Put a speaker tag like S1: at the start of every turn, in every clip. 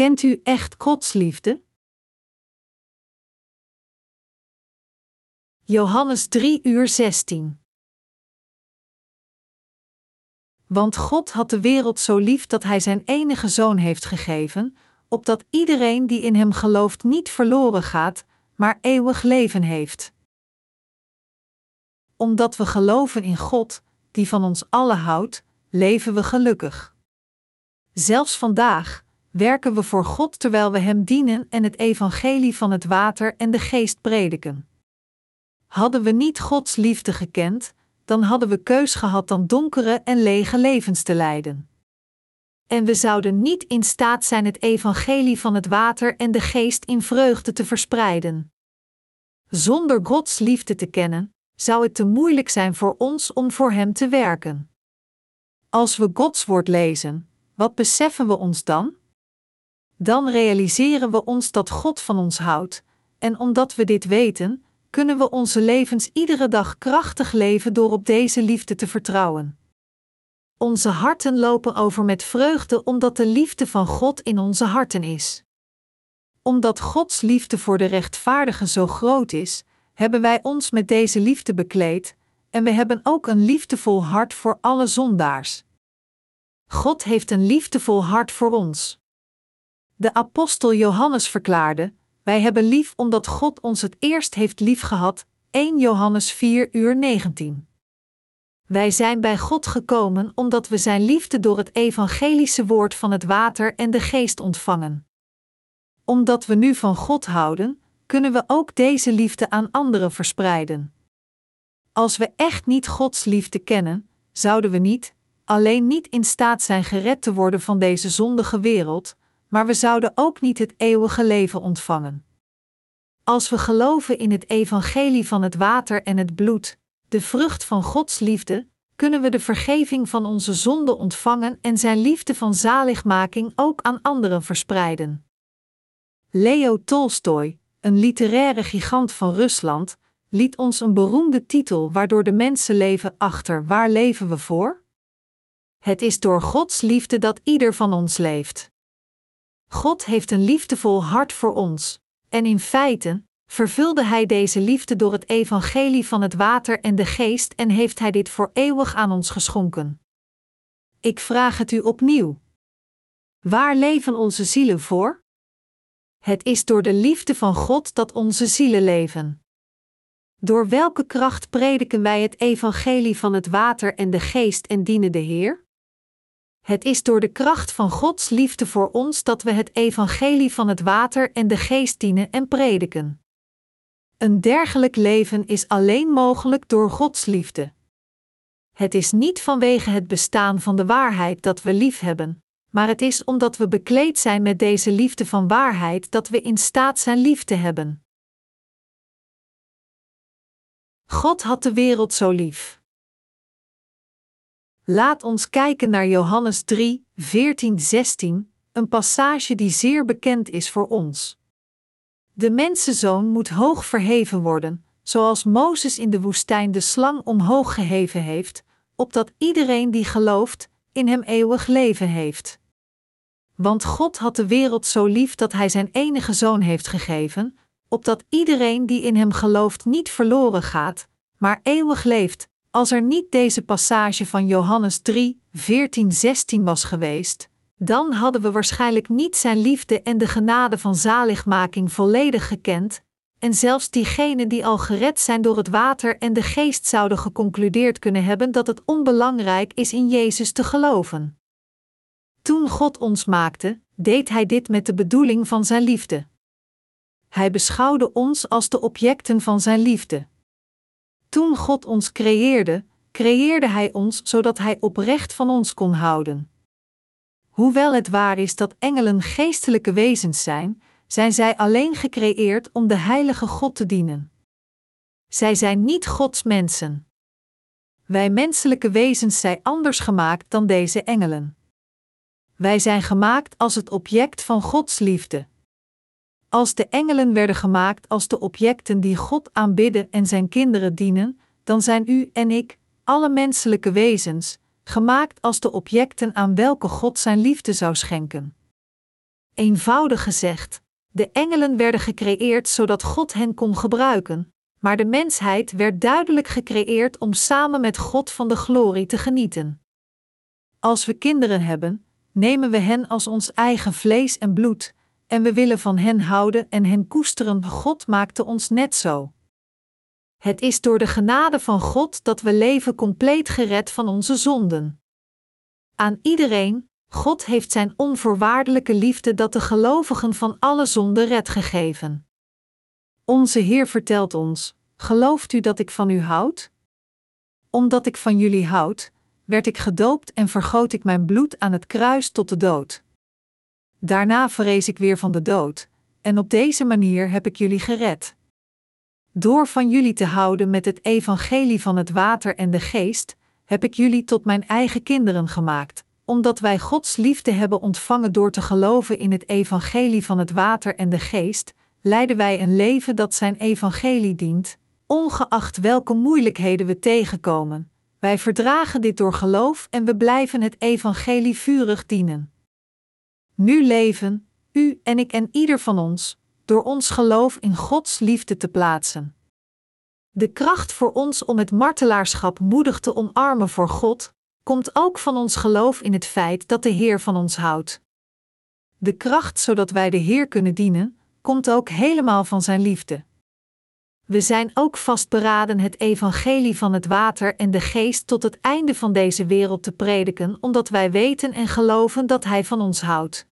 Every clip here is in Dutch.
S1: Kent u echt Gods liefde? Johannes 3 uur 16 Want God had de wereld zo lief dat Hij Zijn enige Zoon heeft gegeven, opdat iedereen die in Hem gelooft niet verloren gaat, maar eeuwig leven heeft. Omdat we geloven in God, die van ons allen houdt, leven we gelukkig. Zelfs vandaag werken we voor God terwijl we Hem dienen en het evangelie van het water en de geest prediken. Hadden we niet Gods liefde gekend, dan hadden we keus gehad dan donkere en lege levens te leiden. En we zouden niet in staat zijn het evangelie van het water en de geest in vreugde te verspreiden. Zonder Gods liefde te kennen, zou het te moeilijk zijn voor ons om voor Hem te werken. Als we Gods woord lezen, wat beseffen we ons dan? Dan realiseren we ons dat God van ons houdt, en omdat we dit weten, kunnen we onze levens iedere dag krachtig leven door op deze liefde te vertrouwen. Onze harten lopen over met vreugde omdat de liefde van God in onze harten is. Omdat Gods liefde voor de rechtvaardigen zo groot is, hebben wij ons met deze liefde bekleed, en we hebben ook een liefdevol hart voor alle zondaars. God heeft een liefdevol hart voor ons. De apostel Johannes verklaarde: Wij hebben lief omdat God ons het eerst heeft liefgehad. 1 Johannes 4 uur 19. Wij zijn bij God gekomen omdat we Zijn liefde door het evangelische woord van het water en de geest ontvangen. Omdat we nu van God houden, kunnen we ook deze liefde aan anderen verspreiden. Als we echt niet Gods liefde kennen, zouden we niet, alleen niet in staat zijn gered te worden van deze zondige wereld, maar we zouden ook niet het eeuwige leven ontvangen. Als we geloven in het evangelie van het water en het bloed, de vrucht van Gods liefde, kunnen we de vergeving van onze zonden ontvangen en zijn liefde van zaligmaking ook aan anderen verspreiden. Leo Tolstoy, een literaire gigant van Rusland, liet ons een beroemde titel waardoor de mensen leven achter waar leven we voor? Het is door Gods liefde dat ieder van ons leeft. God heeft een liefdevol hart voor ons, en in feite vervulde Hij deze liefde door het evangelie van het water en de geest en heeft Hij dit voor eeuwig aan ons geschonken. Ik vraag het u opnieuw. Waar leven onze zielen voor? Het is door de liefde van God dat onze zielen leven. Door welke kracht prediken wij het evangelie van het water en de geest en dienen de Heer? Het is door de kracht van Gods liefde voor ons dat we het evangelie van het water en de geest dienen en prediken. Een dergelijk leven is alleen mogelijk door Gods liefde. Het is niet vanwege het bestaan van de waarheid dat we lief hebben, maar het is omdat we bekleed zijn met deze liefde van waarheid dat we in staat zijn lief te hebben. God had de wereld zo lief. Laat ons kijken naar Johannes 3, 14, 16, een passage die zeer bekend is voor ons. De mensenzoon moet hoog verheven worden, zoals Mozes in de woestijn de slang omhoog geheven heeft, opdat iedereen die gelooft, in hem eeuwig leven heeft. Want God had de wereld zo lief dat Hij zijn enige zoon heeft gegeven, opdat iedereen die in hem gelooft niet verloren gaat, maar eeuwig leeft. Als er niet deze passage van Johannes 3, 14, 16 was geweest, dan hadden we waarschijnlijk niet zijn liefde en de genade van zaligmaking volledig gekend, en zelfs diegenen die al gered zijn door het water en de geest zouden geconcludeerd kunnen hebben dat het onbelangrijk is in Jezus te geloven. Toen God ons maakte, deed Hij dit met de bedoeling van Zijn liefde. Hij beschouwde ons als de objecten van Zijn liefde. Toen God ons creëerde, creëerde Hij ons zodat Hij oprecht van ons kon houden. Hoewel het waar is dat engelen geestelijke wezens zijn, zijn zij alleen gecreëerd om de heilige God te dienen. Zij zijn niet Gods mensen. Wij menselijke wezens zijn anders gemaakt dan deze engelen. Wij zijn gemaakt als het object van Gods liefde. Als de engelen werden gemaakt als de objecten die God aanbidden en zijn kinderen dienen, dan zijn u en ik, alle menselijke wezens, gemaakt als de objecten aan welke God zijn liefde zou schenken. Eenvoudig gezegd, de engelen werden gecreëerd zodat God hen kon gebruiken, maar de mensheid werd duidelijk gecreëerd om samen met God van de glorie te genieten. Als we kinderen hebben, nemen we hen als ons eigen vlees en bloed, en we willen van hen houden en hen koesteren. God maakte ons net zo. Het is door de genade van God dat we leven compleet gered van onze zonden. Aan iedereen, God heeft zijn onvoorwaardelijke liefde dat de gelovigen van alle zonden red gegeven. Onze Heer vertelt ons: Gelooft u dat ik van u houd? Omdat ik van jullie houd, werd ik gedoopt en vergoot ik mijn bloed aan het kruis tot de dood. Daarna verrees ik weer van de dood, en op deze manier heb ik jullie gered. Door van jullie te houden met het evangelie van het water en de geest, heb ik jullie tot mijn eigen kinderen gemaakt, omdat wij Gods liefde hebben ontvangen door te geloven in het evangelie van het water en de geest, leiden wij een leven dat zijn evangelie dient, ongeacht welke moeilijkheden we tegenkomen. Wij verdragen dit door geloof en we blijven het evangelie vurig dienen. Nu leven, u en ik en ieder van ons, door ons geloof in Gods liefde te plaatsen. De kracht voor ons om het martelaarschap moedig te omarmen voor God, komt ook van ons geloof in het feit dat de Heer van ons houdt. De kracht zodat wij de Heer kunnen dienen, komt ook helemaal van Zijn liefde. We zijn ook vastberaden het evangelie van het water en de geest tot het einde van deze wereld te prediken, omdat wij weten en geloven dat Hij van ons houdt.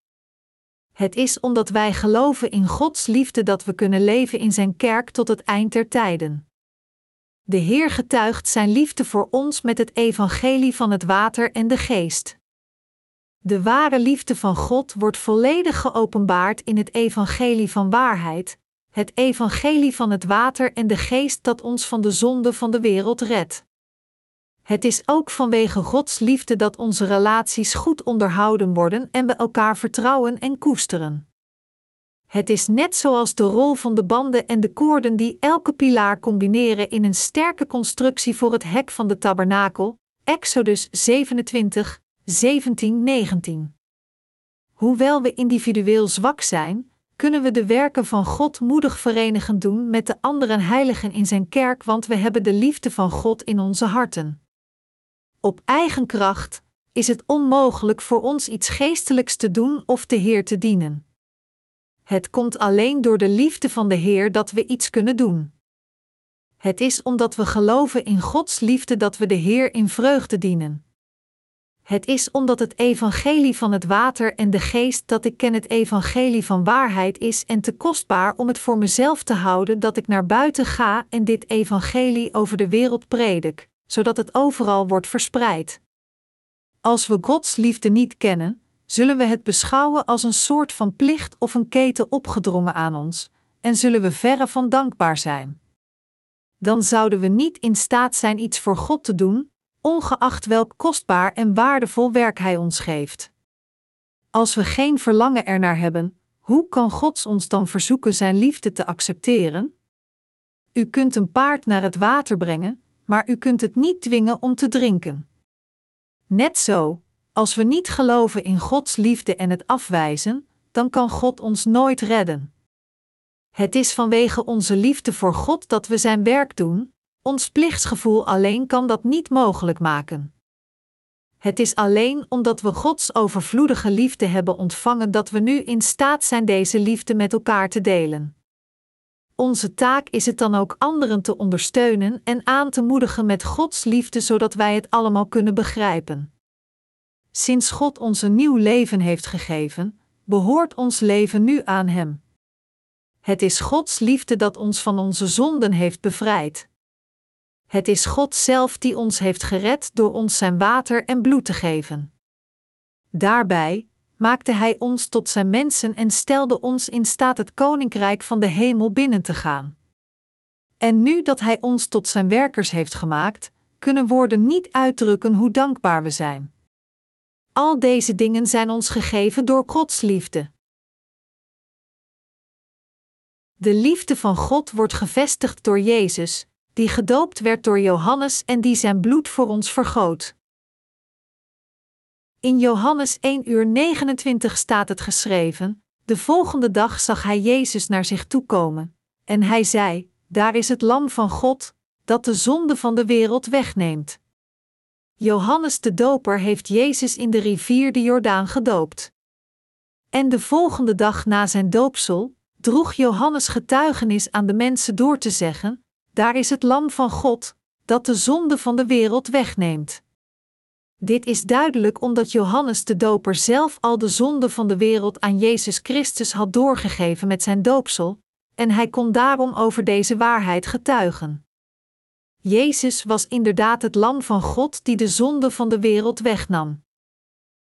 S1: Het is omdat wij geloven in Gods liefde dat we kunnen leven in Zijn kerk tot het eind der tijden. De Heer getuigt Zijn liefde voor ons met het evangelie van het water en de geest. De ware liefde van God wordt volledig geopenbaard in het evangelie van waarheid, het evangelie van het water en de geest dat ons van de zonde van de wereld redt. Het is ook vanwege Gods liefde dat onze relaties goed onderhouden worden en we elkaar vertrouwen en koesteren. Het is net zoals de rol van de banden en de koorden die elke pilaar combineren in een sterke constructie voor het hek van de tabernakel, Exodus 27, 17, 19. Hoewel we individueel zwak zijn, kunnen we de werken van God moedig verenigen doen met de andere heiligen in zijn kerk, want we hebben de liefde van God in onze harten. Op eigen kracht is het onmogelijk voor ons iets geestelijks te doen of de Heer te dienen. Het komt alleen door de liefde van de Heer dat we iets kunnen doen. Het is omdat we geloven in Gods liefde dat we de Heer in vreugde dienen. Het is omdat het evangelie van het water en de geest dat ik ken het evangelie van waarheid is en te kostbaar om het voor mezelf te houden dat ik naar buiten ga en dit evangelie over de wereld predik, zodat het overal wordt verspreid. Als we Gods liefde niet kennen, zullen we het beschouwen als een soort van plicht of een keten opgedrongen aan ons, en zullen we verre van dankbaar zijn. Dan zouden we niet in staat zijn iets voor God te doen, ongeacht welk kostbaar en waardevol werk Hij ons geeft. Als we geen verlangen ernaar hebben, hoe kan God ons dan verzoeken Zijn liefde te accepteren? U kunt een paard naar het water brengen, maar u kunt het niet dwingen om te drinken. Net zo, als we niet geloven in Gods liefde en het afwijzen, dan kan God ons nooit redden. Het is vanwege onze liefde voor God dat we Zijn werk doen, ons plichtsgevoel alleen kan dat niet mogelijk maken. Het is alleen omdat we Gods overvloedige liefde hebben ontvangen dat we nu in staat zijn deze liefde met elkaar te delen. Onze taak is het dan ook anderen te ondersteunen en aan te moedigen met Gods liefde zodat wij het allemaal kunnen begrijpen. Sinds God ons een nieuw leven heeft gegeven, behoort ons leven nu aan Hem. Het is Gods liefde dat ons van onze zonden heeft bevrijd. Het is God zelf die ons heeft gered door ons zijn water en bloed te geven. Daarbij maakte Hij ons tot zijn mensen en stelde ons in staat het koninkrijk van de hemel binnen te gaan. En nu dat Hij ons tot zijn werkers heeft gemaakt, kunnen woorden niet uitdrukken hoe dankbaar we zijn. Al deze dingen zijn ons gegeven door Gods liefde. De liefde van God wordt gevestigd door Jezus, die gedoopt werd door Johannes en die zijn bloed voor ons vergoot. In Johannes 1 uur 29 staat het geschreven: De volgende dag zag hij Jezus naar zich toe komen, en hij zei: Daar is het Lam van God, dat de zonde van de wereld wegneemt. Johannes de Doper heeft Jezus in de rivier de Jordaan gedoopt. En de volgende dag na zijn doopsel droeg Johannes getuigenis aan de mensen door te zeggen: Daar is het Lam van God, dat de zonde van de wereld wegneemt. Dit is duidelijk omdat Johannes de Doper zelf al de zonde van de wereld aan Jezus Christus had doorgegeven met zijn doopsel, en hij kon daarom over deze waarheid getuigen. Jezus was inderdaad het Lam van God die de zonde van de wereld wegnam.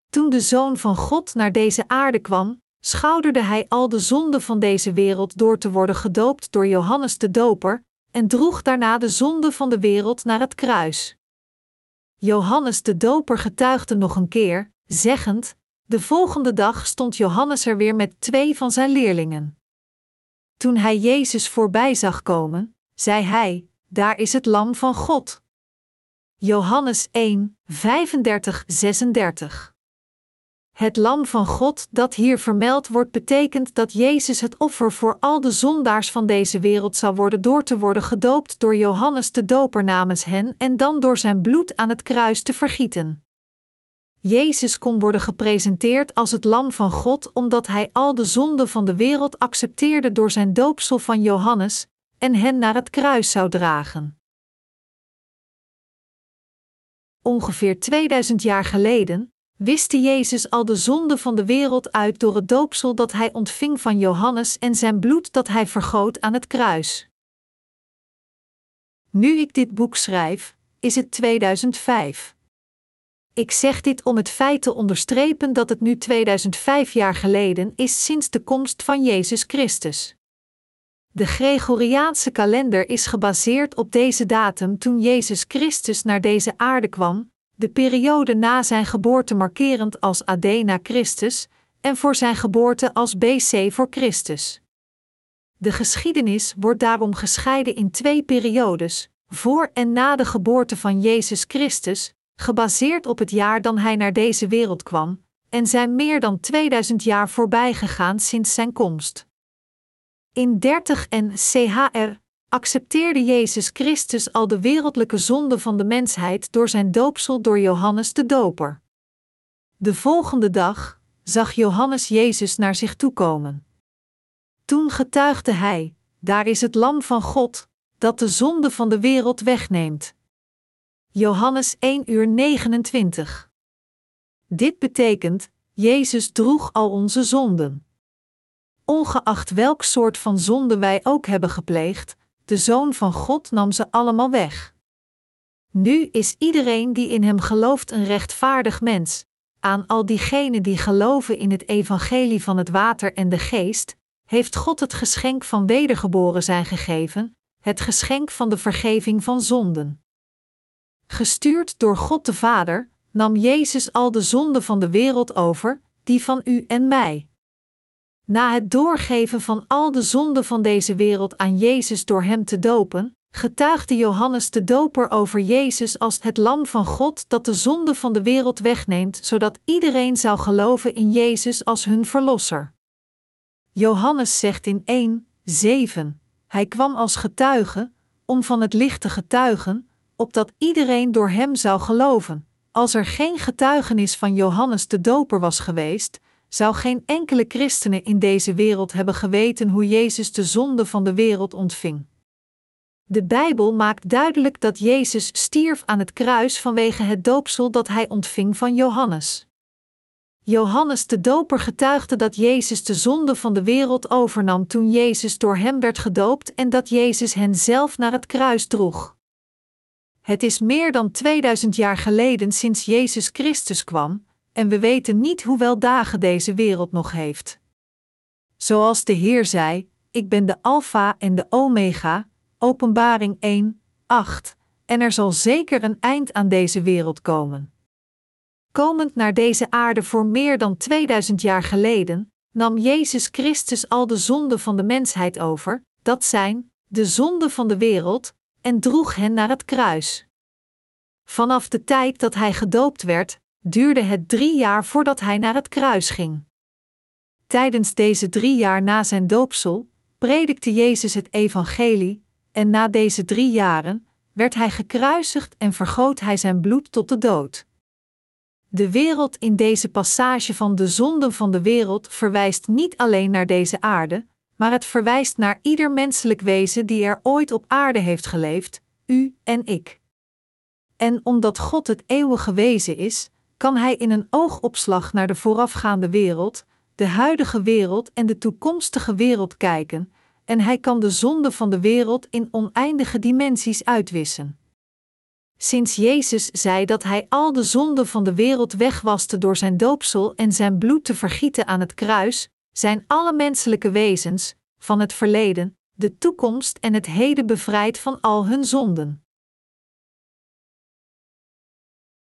S1: Toen de Zoon van God naar deze aarde kwam, schouderde hij al de zonde van deze wereld door te worden gedoopt door Johannes de Doper en droeg daarna de zonde van de wereld naar het kruis. Johannes de Doper getuigde nog een keer, zeggend: De volgende dag stond Johannes er weer met twee van zijn leerlingen. Toen hij Jezus voorbij zag komen, zei hij: Daar is het Lam van God. Johannes 1, 35, 36. Het lam van God dat hier vermeld wordt betekent dat Jezus het offer voor al de zondaars van deze wereld zou worden door te worden gedoopt door Johannes de Doper namens hen en dan door zijn bloed aan het kruis te vergieten. Jezus kon worden gepresenteerd als het lam van God omdat hij al de zonden van de wereld accepteerde door zijn doopsel van Johannes en hen naar het kruis zou dragen. Ongeveer 2000 jaar geleden, wiste Jezus al de zonde van de wereld uit door het doopsel dat hij ontving van Johannes en zijn bloed dat hij vergoot aan het kruis. Nu ik dit boek schrijf, is het 2005. Ik zeg dit om het feit te onderstrepen dat het nu 2005 jaar geleden is sinds de komst van Jezus Christus. De Gregoriaanse kalender is gebaseerd op deze datum toen Jezus Christus naar deze aarde kwam, de periode na zijn geboorte markerend als AD na Christus en voor zijn geboorte als BC voor Christus. De geschiedenis wordt daarom gescheiden in twee periodes, voor en na de geboorte van Jezus Christus, gebaseerd op het jaar dan hij naar deze wereld kwam, en zijn meer dan 2000 jaar voorbij gegaan sinds zijn komst. In 30 en CHR accepteerde Jezus Christus al de wereldlijke zonde van de mensheid door zijn doopsel door Johannes de Doper. De volgende dag zag Johannes Jezus naar zich toe komen. Toen getuigde hij: Daar is het Lam van God, dat de zonde van de wereld wegneemt. Johannes 1 uur 29. Dit betekent: Jezus droeg al onze zonden. Ongeacht welk soort van zonde wij ook hebben gepleegd, de Zoon van God nam ze allemaal weg. Nu is iedereen die in hem gelooft een rechtvaardig mens. Aan al diegenen die geloven in het evangelie van het water en de geest, heeft God het geschenk van wedergeboren zijn gegeven, het geschenk van de vergeving van zonden. Gestuurd door God de Vader, nam Jezus al de zonden van de wereld over, die van u en mij. Na het doorgeven van al de zonden van deze wereld aan Jezus door hem te dopen, getuigde Johannes de Doper over Jezus als het Lam van God dat de zonde van de wereld wegneemt, zodat iedereen zou geloven in Jezus als hun Verlosser. Johannes zegt in 1, 7: Hij kwam als getuige, om van het licht te getuigen, opdat iedereen door hem zou geloven. Als er geen getuigenis van Johannes de Doper was geweest, zou geen enkele christenen in deze wereld hebben geweten hoe Jezus de zonde van de wereld ontving. De Bijbel maakt duidelijk dat Jezus stierf aan het kruis vanwege het doopsel dat hij ontving van Johannes. Johannes de Doper getuigde dat Jezus de zonde van de wereld overnam toen Jezus door hem werd gedoopt en dat Jezus hen zelf naar het kruis droeg. Het is meer dan 2000 jaar geleden sinds Jezus Christus kwam, en we weten niet hoeveel dagen deze wereld nog heeft. Zoals de Heer zei: Ik ben de Alpha en de Omega, Openbaring 1, 8, en er zal zeker een eind aan deze wereld komen. Komend naar deze aarde voor meer dan 2000 jaar geleden, nam Jezus Christus al de zonden van de mensheid over, dat zijn de zonden van de wereld, en droeg hen naar het kruis. Vanaf de tijd dat hij gedoopt werd, duurde het drie jaar voordat hij naar het kruis ging. Tijdens deze drie jaar na zijn doopsel predikte Jezus het evangelie, en na deze drie jaren werd hij gekruisigd en vergoot hij zijn bloed tot de dood. De wereld in deze passage van de zonden van de wereld verwijst niet alleen naar deze aarde, maar het verwijst naar ieder menselijk wezen die er ooit op aarde heeft geleefd, u en ik. En omdat God het eeuwige wezen is, kan Hij in een oogopslag naar de voorafgaande wereld, de huidige wereld en de toekomstige wereld kijken, en Hij kan de zonde van de wereld in oneindige dimensies uitwissen. Sinds Jezus zei dat Hij al de zonden van de wereld wegwaste door zijn doopsel en zijn bloed te vergieten aan het kruis, zijn alle menselijke wezens, van het verleden, de toekomst en het heden bevrijd van al hun zonden.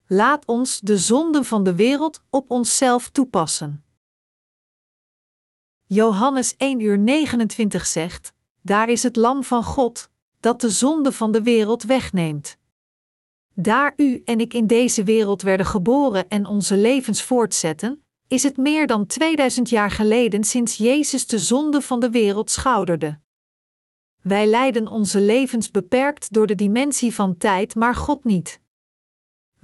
S1: Laat ons de zonden van de wereld op onszelf toepassen. Johannes 1 uur 29 zegt: Daar is het Lam van God, dat de zonde van de wereld wegneemt. Daar u en ik in deze wereld werden geboren en onze levens voortzetten, is het meer dan 2000 jaar geleden sinds Jezus de zonde van de wereld schouderde. Wij leiden onze levens beperkt door de dimensie van tijd, maar God niet.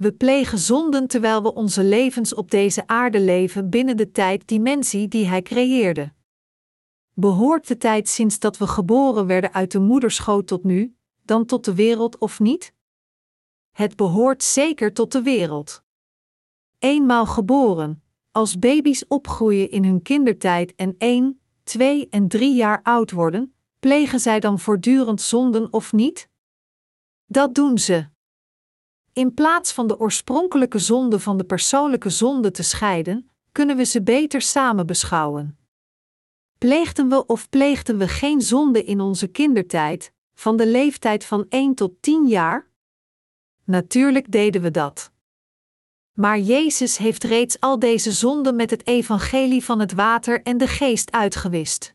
S1: We plegen zonden terwijl we onze levens op deze aarde leven binnen de tijddimensie die Hij creëerde. Behoort de tijd sinds dat we geboren werden uit de moederschoot tot nu, dan tot de wereld of niet? Het behoort zeker tot de wereld. Eenmaal geboren, als baby's opgroeien in hun kindertijd en 1, 2 en 3 jaar oud worden, plegen zij dan voortdurend zonden of niet? Dat doen ze. In plaats van de oorspronkelijke zonde van de persoonlijke zonde te scheiden, kunnen we ze beter samen beschouwen. Pleegden we of pleegden we geen zonde in onze kindertijd, van de leeftijd van 1 tot 10 jaar? Natuurlijk deden we dat. Maar Jezus heeft reeds al deze zonden met het evangelie van het water en de geest uitgewist.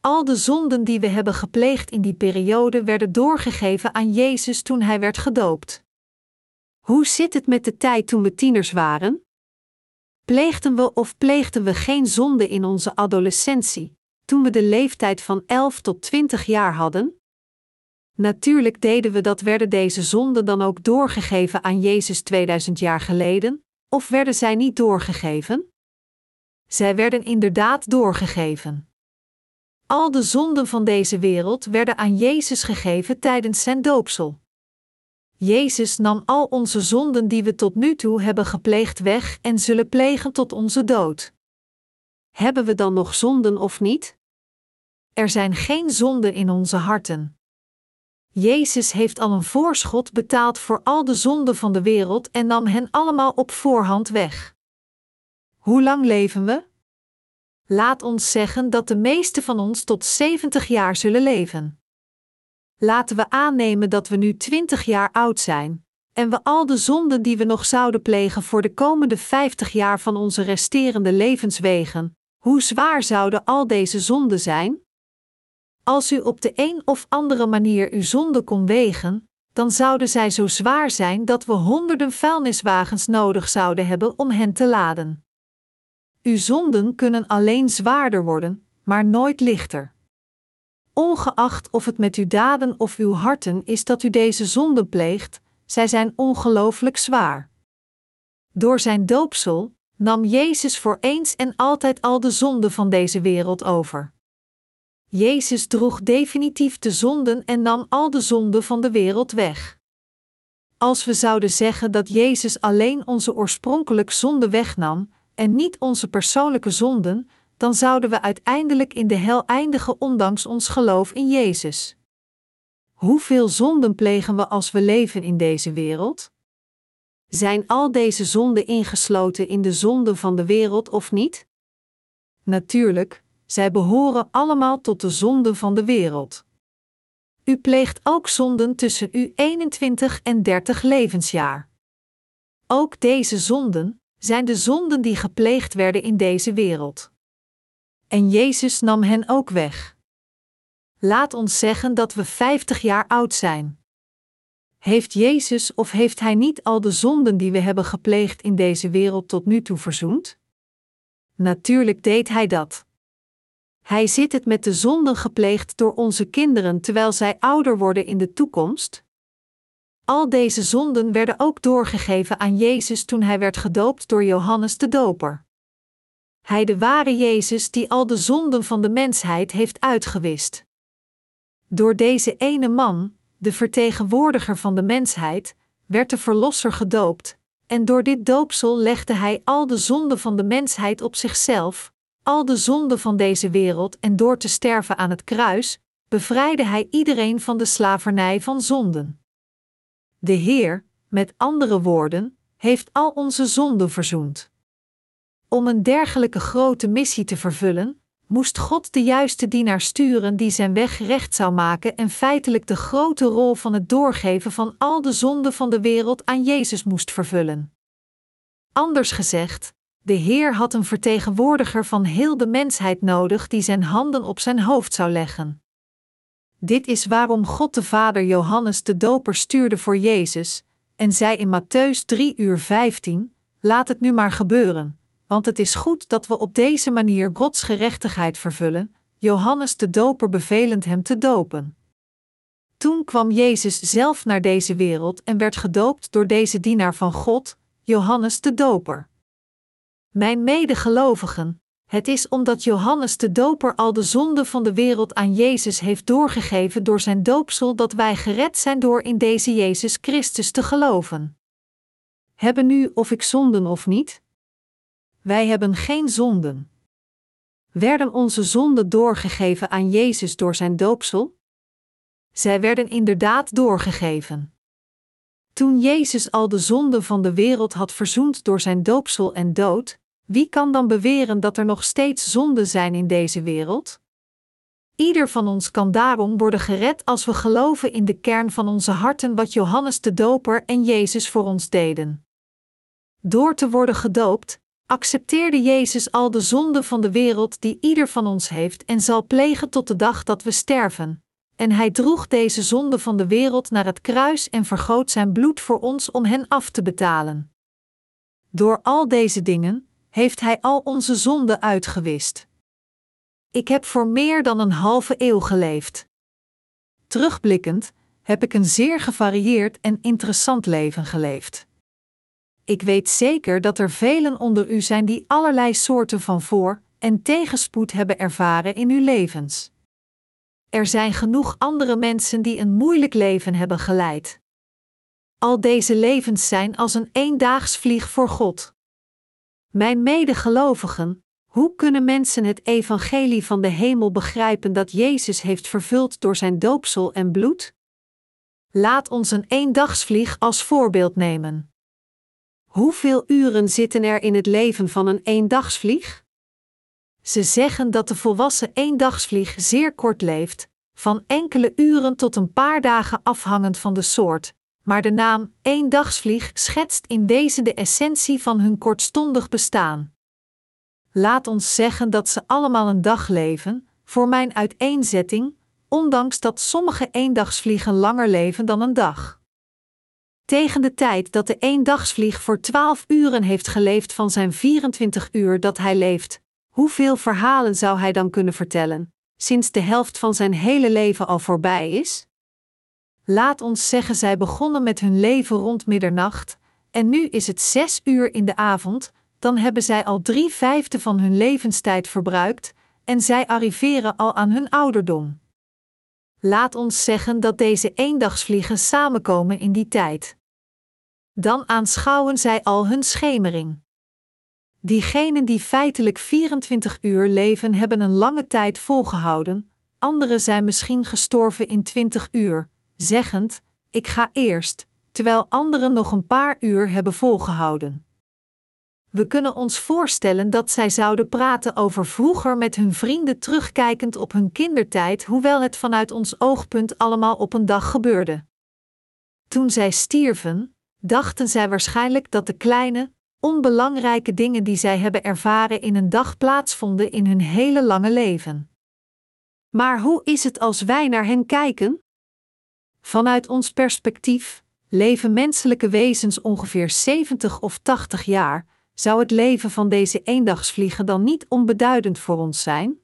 S1: Al de zonden die we hebben gepleegd in die periode werden doorgegeven aan Jezus toen hij werd gedoopt. Hoe zit het met de tijd toen we tieners waren? Pleegden we of pleegden we geen zonde in onze adolescentie, toen we de leeftijd van 11 tot 20 jaar hadden? Natuurlijk deden we dat, werden deze zonden dan ook doorgegeven aan Jezus 2000 jaar geleden, of werden zij niet doorgegeven? Zij werden inderdaad doorgegeven. Al de zonden van deze wereld werden aan Jezus gegeven tijdens zijn doopsel. Jezus nam al onze zonden die we tot nu toe hebben gepleegd weg en zullen plegen tot onze dood. Hebben we dan nog zonden of niet? Er zijn geen zonden in onze harten. Jezus heeft al een voorschot betaald voor al de zonden van de wereld en nam hen allemaal op voorhand weg. Hoe lang leven we? Laat ons zeggen dat de meeste van ons tot 70 jaar zullen leven. Laten we aannemen dat we nu 20 jaar oud zijn, en we al de zonden die we nog zouden plegen voor de komende 50 jaar van onze resterende levens wegen. Hoe zwaar zouden al deze zonden zijn? Als u op de een of andere manier uw zonde kon wegen, dan zouden zij zo zwaar zijn dat we honderden vuilniswagens nodig zouden hebben om hen te laden. Uw zonden kunnen alleen zwaarder worden, maar nooit lichter. Ongeacht of het met uw daden of uw harten is dat u deze zonden pleegt, zij zijn ongelooflijk zwaar. Door zijn doopsel nam Jezus voor eens en altijd al de zonden van deze wereld over. Jezus droeg definitief de zonden en nam al de zonden van de wereld weg. Als we zouden zeggen dat Jezus alleen onze oorspronkelijk zonde wegnam en niet onze persoonlijke zonden, dan zouden we uiteindelijk in de hel eindigen ondanks ons geloof in Jezus. Hoeveel zonden plegen we als we leven in deze wereld? Zijn al deze zonden ingesloten in de zonden van de wereld of niet? Natuurlijk, zij behoren allemaal tot de zonden van de wereld. U pleegt ook zonden tussen uw 21 en 30 levensjaar. Ook deze zonden zijn de zonden die gepleegd werden in deze wereld. En Jezus nam hen ook weg. Laat ons zeggen dat we 50 jaar oud zijn. Heeft Jezus of heeft Hij niet al de zonden die we hebben gepleegd in deze wereld tot nu toe verzoend? Natuurlijk deed hij dat. Hij zit het met de zonden gepleegd door onze kinderen terwijl zij ouder worden in de toekomst. Al deze zonden werden ook doorgegeven aan Jezus toen hij werd gedoopt door Johannes de Doper. Hij de ware Jezus die al de zonden van de mensheid heeft uitgewist. Door deze ene man, de vertegenwoordiger van de mensheid, werd de Verlosser gedoopt, en door dit doopsel legde hij al de zonden van de mensheid op zichzelf, al de zonden van deze wereld en door te sterven aan het kruis, bevrijdde hij iedereen van de slavernij van zonden. De Heer, met andere woorden, heeft al onze zonden verzoend. Om een dergelijke grote missie te vervullen, moest God de juiste dienaar sturen die zijn weg recht zou maken en feitelijk de grote rol van het doorgeven van al de zonden van de wereld aan Jezus moest vervullen. Anders gezegd, de Heer had een vertegenwoordiger van heel de mensheid nodig die zijn handen op zijn hoofd zou leggen. Dit is waarom God de Vader Johannes de Doper stuurde voor Jezus, en zei in Matthäus 3 uur 15: Laat het nu maar gebeuren, want het is goed dat we op deze manier Gods gerechtigheid vervullen, Johannes de Doper bevelend hem te dopen. Toen kwam Jezus zelf naar deze wereld en werd gedoopt door deze dienaar van God, Johannes de Doper. Mijn medegelovigen, het is omdat Johannes de Doper al de zonde van de wereld aan Jezus heeft doorgegeven door zijn doopsel dat wij gered zijn door in deze Jezus Christus te geloven. Hebben nu of ik zonden of niet? Wij hebben geen zonden. Werden onze zonden doorgegeven aan Jezus door zijn doopsel? Zij werden inderdaad doorgegeven. Toen Jezus al de zonden van de wereld had verzoend door zijn doopsel en dood, wie kan dan beweren dat er nog steeds zonden zijn in deze wereld? Ieder van ons kan daarom worden gered als we geloven in de kern van onze harten wat Johannes de Doper en Jezus voor ons deden. Door te worden gedoopt, accepteerde Jezus al de zonden van de wereld die ieder van ons heeft en zal plegen tot de dag dat we sterven. En hij droeg deze zonde van de wereld naar het kruis en vergoot zijn bloed voor ons om hen af te betalen. Door al deze dingen heeft hij al onze zonden uitgewist. Ik heb voor meer dan een halve eeuw geleefd. Terugblikkend heb ik een zeer gevarieerd en interessant leven geleefd. Ik weet zeker dat er velen onder u zijn die allerlei soorten van voor- en tegenspoed hebben ervaren in uw levens. Er zijn genoeg andere mensen die een moeilijk leven hebben geleid. Al deze levens zijn als een eendaagsvlieg voor God. Mijn medegelovigen, hoe kunnen mensen het evangelie van de hemel begrijpen dat Jezus heeft vervuld door zijn doopsel en bloed? Laat ons een eendagsvlieg als voorbeeld nemen. Hoeveel uren zitten er in het leven van een eendagsvlieg? Ze zeggen dat de volwassen eendagsvlieg zeer kort leeft, van enkele uren tot een paar dagen afhangend van de soort, maar de naam eendagsvlieg schetst in deze de essentie van hun kortstondig bestaan. Laat ons zeggen dat ze allemaal een dag leven, voor mijn uiteenzetting, ondanks dat sommige eendagsvliegen langer leven dan een dag. Tegen de tijd dat de eendagsvlieg voor 12 uren heeft geleefd van zijn 24 uur dat hij leeft, hoeveel verhalen zou hij dan kunnen vertellen, sinds de helft van zijn hele leven al voorbij is? Laat ons zeggen, zij begonnen met hun leven rond middernacht, en nu is het zes uur in de avond, dan hebben zij al drie vijfde van hun levenstijd verbruikt, en zij arriveren al aan hun ouderdom. Laat ons zeggen dat deze eendagsvliegen samenkomen in die tijd. Dan aanschouwen zij al hun schemering. Diegenen die feitelijk 24 uur leven, hebben een lange tijd volgehouden, anderen zijn misschien gestorven in 20 uur, zeggend: Ik ga eerst, terwijl anderen nog een paar uur hebben volgehouden. We kunnen ons voorstellen dat zij zouden praten over vroeger met hun vrienden terugkijkend op hun kindertijd, hoewel het vanuit ons oogpunt allemaal op een dag gebeurde. Toen zij stierven, dachten zij waarschijnlijk dat de kleine, onbelangrijke dingen die zij hebben ervaren in een dag plaatsvonden in hun hele lange leven. Maar hoe is het als wij naar hen kijken? Vanuit ons perspectief leven menselijke wezens ongeveer 70 of 80 jaar, zou het leven van deze eendagsvliegen dan niet onbeduidend voor ons zijn?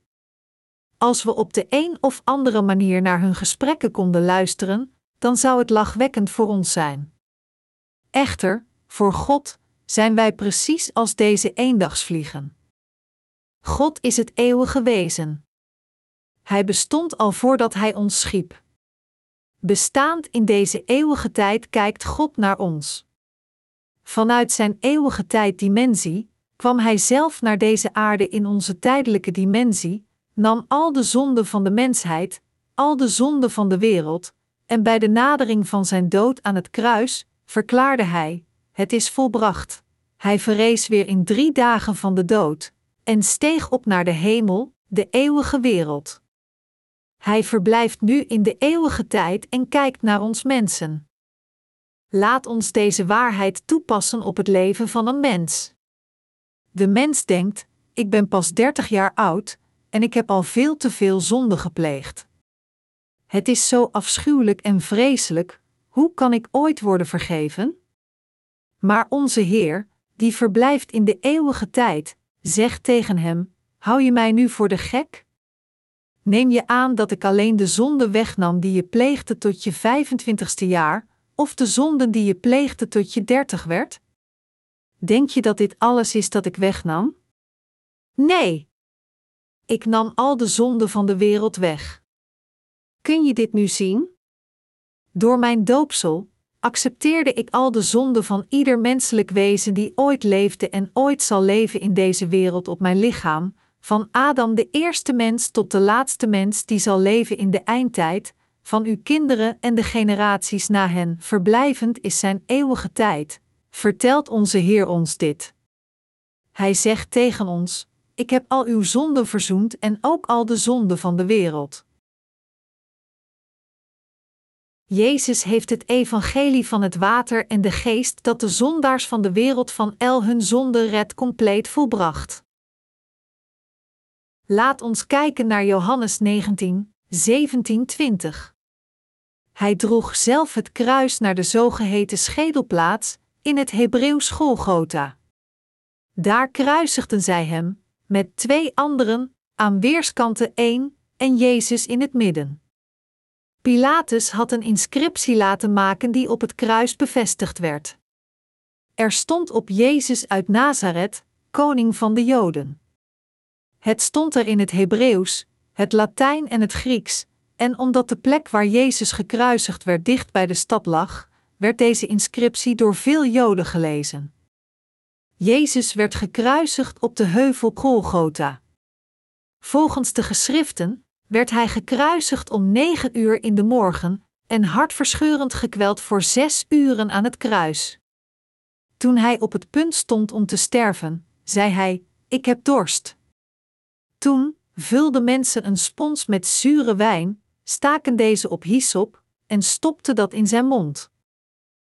S1: Als we op de een of andere manier naar hun gesprekken konden luisteren, dan zou het lachwekkend voor ons zijn. Echter, voor God zijn wij precies als deze eendagsvliegen. God is het eeuwige wezen. Hij bestond al voordat Hij ons schiep. Bestaand in deze eeuwige tijd kijkt God naar ons. Vanuit zijn eeuwige tijddimensie kwam Hij zelf naar deze aarde in onze tijdelijke dimensie, nam al de zonden van de mensheid, al de zonden van de wereld, en bij de nadering van zijn dood aan het kruis verklaarde Hij: Het is volbracht. Hij verrees weer in drie dagen van de dood en steeg op naar de hemel, de eeuwige wereld. Hij verblijft nu in de eeuwige tijd en kijkt naar ons mensen. Laat ons deze waarheid toepassen op het leven van een mens. De mens denkt: ik ben pas 30 jaar oud en ik heb al veel te veel zonde gepleegd. Het is zo afschuwelijk en vreselijk, hoe kan ik ooit worden vergeven? Maar onze Heer, die verblijft in de eeuwige tijd, zegt tegen hem: Hou je mij nu voor de gek? Neem je aan dat ik alleen de zonde wegnam die je pleegde tot je 25ste jaar, of de zonden die je pleegde tot je 30 werd? Denk je dat dit alles is dat ik wegnam? Nee. Ik nam al de zonden van de wereld weg. Kun je dit nu zien? Door mijn doopsel accepteerde ik al de zonden van ieder menselijk wezen die ooit leefde en ooit zal leven in deze wereld op mijn lichaam, van Adam de eerste mens tot de laatste mens die zal leven in de eindtijd, van uw kinderen en de generaties na hen, verblijvend is zijn eeuwige tijd. Vertelt onze Heer ons dit. Hij zegt tegen ons: Ik heb al uw zonden verzoend en ook al de zonden van de wereld. Jezus heeft het evangelie van het water en de geest dat de zondaars van de wereld van El hun zonde redt compleet volbracht. Laat ons kijken naar Johannes 19, 17, 20. Hij droeg zelf het kruis naar de zogeheten schedelplaats, in het Hebreeuws Golgotha. Daar kruisigden zij hem, met twee anderen, aan weerskanten één, en Jezus in het midden. Pilatus had een inscriptie laten maken die op het kruis bevestigd werd. Er stond op Jezus uit Nazareth, koning van de Joden. Het stond er in het Hebreeuws, het Latijn en het Grieks, en omdat de plek waar Jezus gekruisigd werd dicht bij de stad lag, werd deze inscriptie door veel Joden gelezen. Jezus werd gekruisigd op de heuvel Golgotha. Volgens de geschriften werd hij gekruisigd om negen uur in de morgen en hartverscheurend gekweld voor zes uren aan het kruis. Toen hij op het punt stond om te sterven, zei hij: Ik heb dorst. Toen vulden mensen een spons met zure wijn, staken deze op hyssop en stopten dat in zijn mond.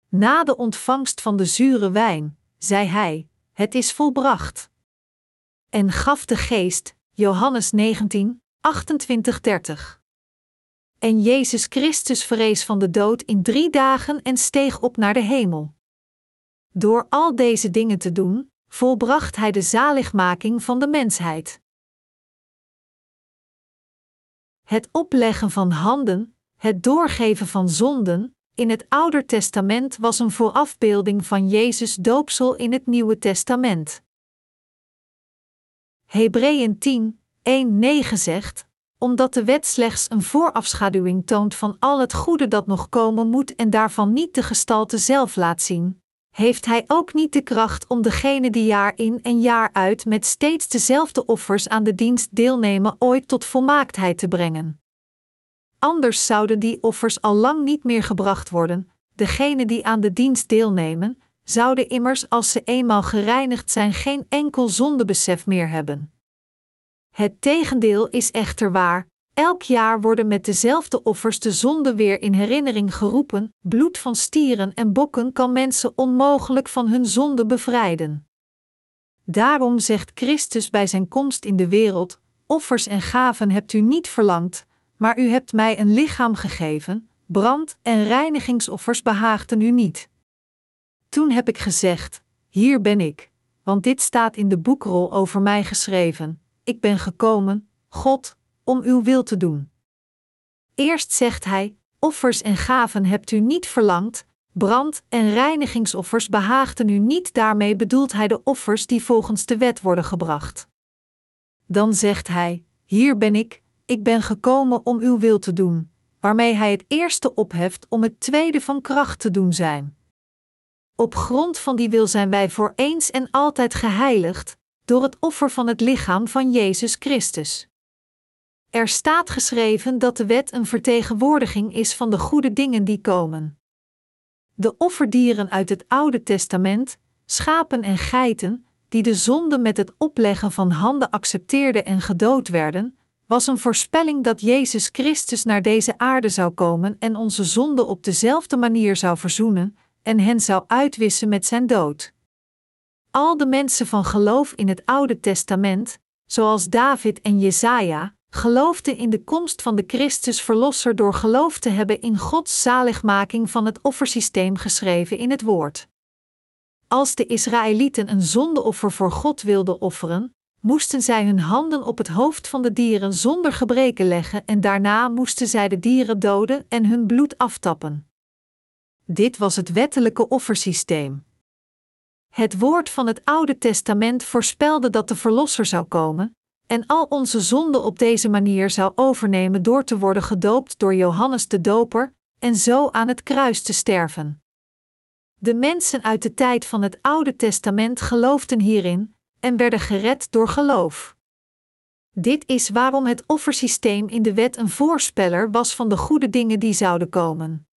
S1: Na de ontvangst van de zure wijn, zei hij: Het is volbracht. En gaf de geest, Johannes 19, 28:30. En Jezus Christus verrees van de dood in drie dagen en steeg op naar de hemel. Door al deze dingen te doen, volbracht hij de zaligmaking van de mensheid. Het opleggen van handen, het doorgeven van zonden, in het Oude Testament was een voorafbeelding van Jezus' doopsel in het Nieuwe Testament. Hebreeën 10, 1:9 zegt: Omdat de wet slechts een voorafschaduwing toont van al het goede dat nog komen moet en daarvan niet de gestalte zelf laat zien, heeft hij ook niet de kracht om degene die jaar in en jaar uit met steeds dezelfde offers aan de dienst deelnemen ooit tot volmaaktheid te brengen. Anders zouden die offers al lang niet meer gebracht worden, degenen die aan de dienst deelnemen, zouden immers als ze eenmaal gereinigd zijn geen enkel zondebesef meer hebben. Het tegendeel is echter waar. Elk jaar worden met dezelfde offers de zonden weer in herinnering geroepen. Bloed van stieren en bokken kan mensen onmogelijk van hun zonde bevrijden. Daarom zegt Christus bij zijn komst in de wereld: Offers en gaven hebt u niet verlangd, maar u hebt mij een lichaam gegeven. Brand- en reinigingsoffers behaagden u niet. Toen heb ik gezegd: Hier ben ik want dit staat in de boekrol over mij geschreven: Ik ben gekomen, God, om uw wil te doen. Eerst zegt hij: Offers en gaven hebt u niet verlangd, brand- en reinigingsoffers behaagden u niet, daarmee bedoelt hij de offers die volgens de wet worden gebracht. Dan zegt hij: Hier ben ik, ik ben gekomen om uw wil te doen, waarmee hij het eerste opheft om het tweede van kracht te doen zijn. Op grond van die wil zijn wij voor eens en altijd geheiligd, door het offer van het lichaam van Jezus Christus. Er staat geschreven dat de wet een vertegenwoordiging is van de goede dingen die komen. De offerdieren uit het Oude Testament, schapen en geiten, die de zonde met het opleggen van handen accepteerden en gedood werden, was een voorspelling dat Jezus Christus naar deze aarde zou komen en onze zonde op dezelfde manier zou verzoenen en hen zou uitwissen met zijn dood. Al de mensen van geloof in het Oude Testament, zoals David en Jesaja, geloofden in de komst van de Christus Verlosser door geloof te hebben in Gods zaligmaking van het offersysteem geschreven in het Woord. Als de Israëlieten een zondeoffer voor God wilden offeren, moesten zij hun handen op het hoofd van de dieren zonder gebreken leggen en daarna moesten zij de dieren doden en hun bloed aftappen. Dit was het wettelijke offersysteem. Het woord van het Oude Testament voorspelde dat de Verlosser zou komen, en al onze zonden op deze manier zou overnemen door te worden gedoopt door Johannes de Doper en zo aan het kruis te sterven. De mensen uit de tijd van het Oude Testament geloofden hierin en werden gered door geloof. Dit is waarom het offersysteem in de wet een voorspeller was van de goede dingen die zouden komen.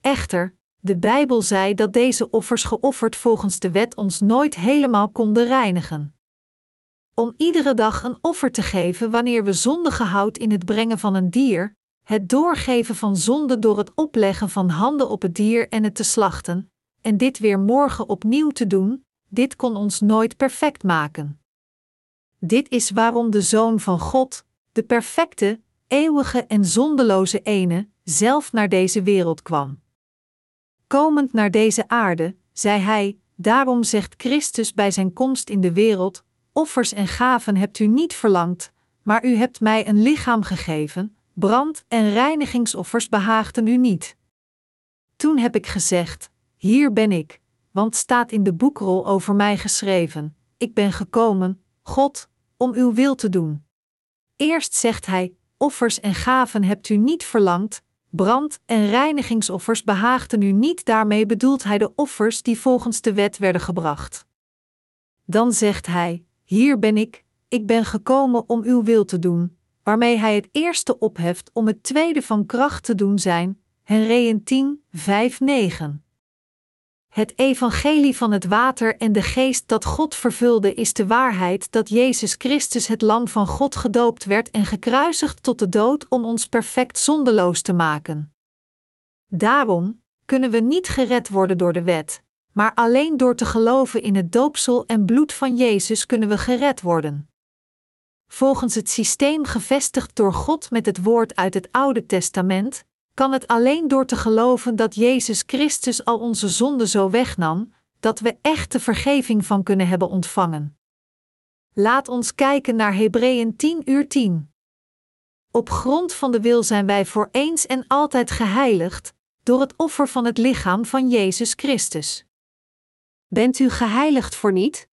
S1: Echter, de Bijbel zei dat deze offers geofferd volgens de wet ons nooit helemaal konden reinigen. Om iedere dag een offer te geven wanneer we zonde gehoud in het brengen van een dier, het doorgeven van zonde door het opleggen van handen op het dier en het te slachten, en dit weer morgen opnieuw te doen, dit kon ons nooit perfect maken. Dit is waarom de Zoon van God, de perfecte, eeuwige en zondeloze ene, zelf naar deze wereld kwam. Komend naar deze aarde, zei hij, daarom zegt Christus bij zijn komst in de wereld: Offers en gaven hebt u niet verlangd, maar u hebt mij een lichaam gegeven, brand- en reinigingsoffers behaagden u niet. Toen heb ik gezegd: Hier ben ik, want staat in de boekrol over mij geschreven: Ik ben gekomen, God, om uw wil te doen. Eerst zegt hij: Offers en gaven hebt u niet verlangd, brand- en reinigingsoffers behaagden u niet, daarmee bedoelt hij de offers die volgens de wet werden gebracht. Dan zegt hij: Hier ben ik, ik ben gekomen om uw wil te doen, waarmee hij het eerste opheft om het tweede van kracht te doen zijn. Henreeën 10, 5, 9. Het evangelie van het water en de geest dat God vervulde is de waarheid dat Jezus Christus het lam van God gedoopt werd en gekruisigd tot de dood om ons perfect zondeloos te maken. Daarom kunnen we niet gered worden door de wet, maar alleen door te geloven in het doopsel en bloed van Jezus kunnen we gered worden. Volgens het systeem gevestigd door God met het woord uit het Oude Testament, kan het alleen door te geloven dat Jezus Christus al onze zonden zo wegnam, dat we echte vergeving van kunnen hebben ontvangen. Laat ons kijken naar Hebreeën 10 uur 10. Op grond van de wil zijn wij voor eens en altijd geheiligd, door het offer van het lichaam van Jezus Christus. Bent u geheiligd voor niet?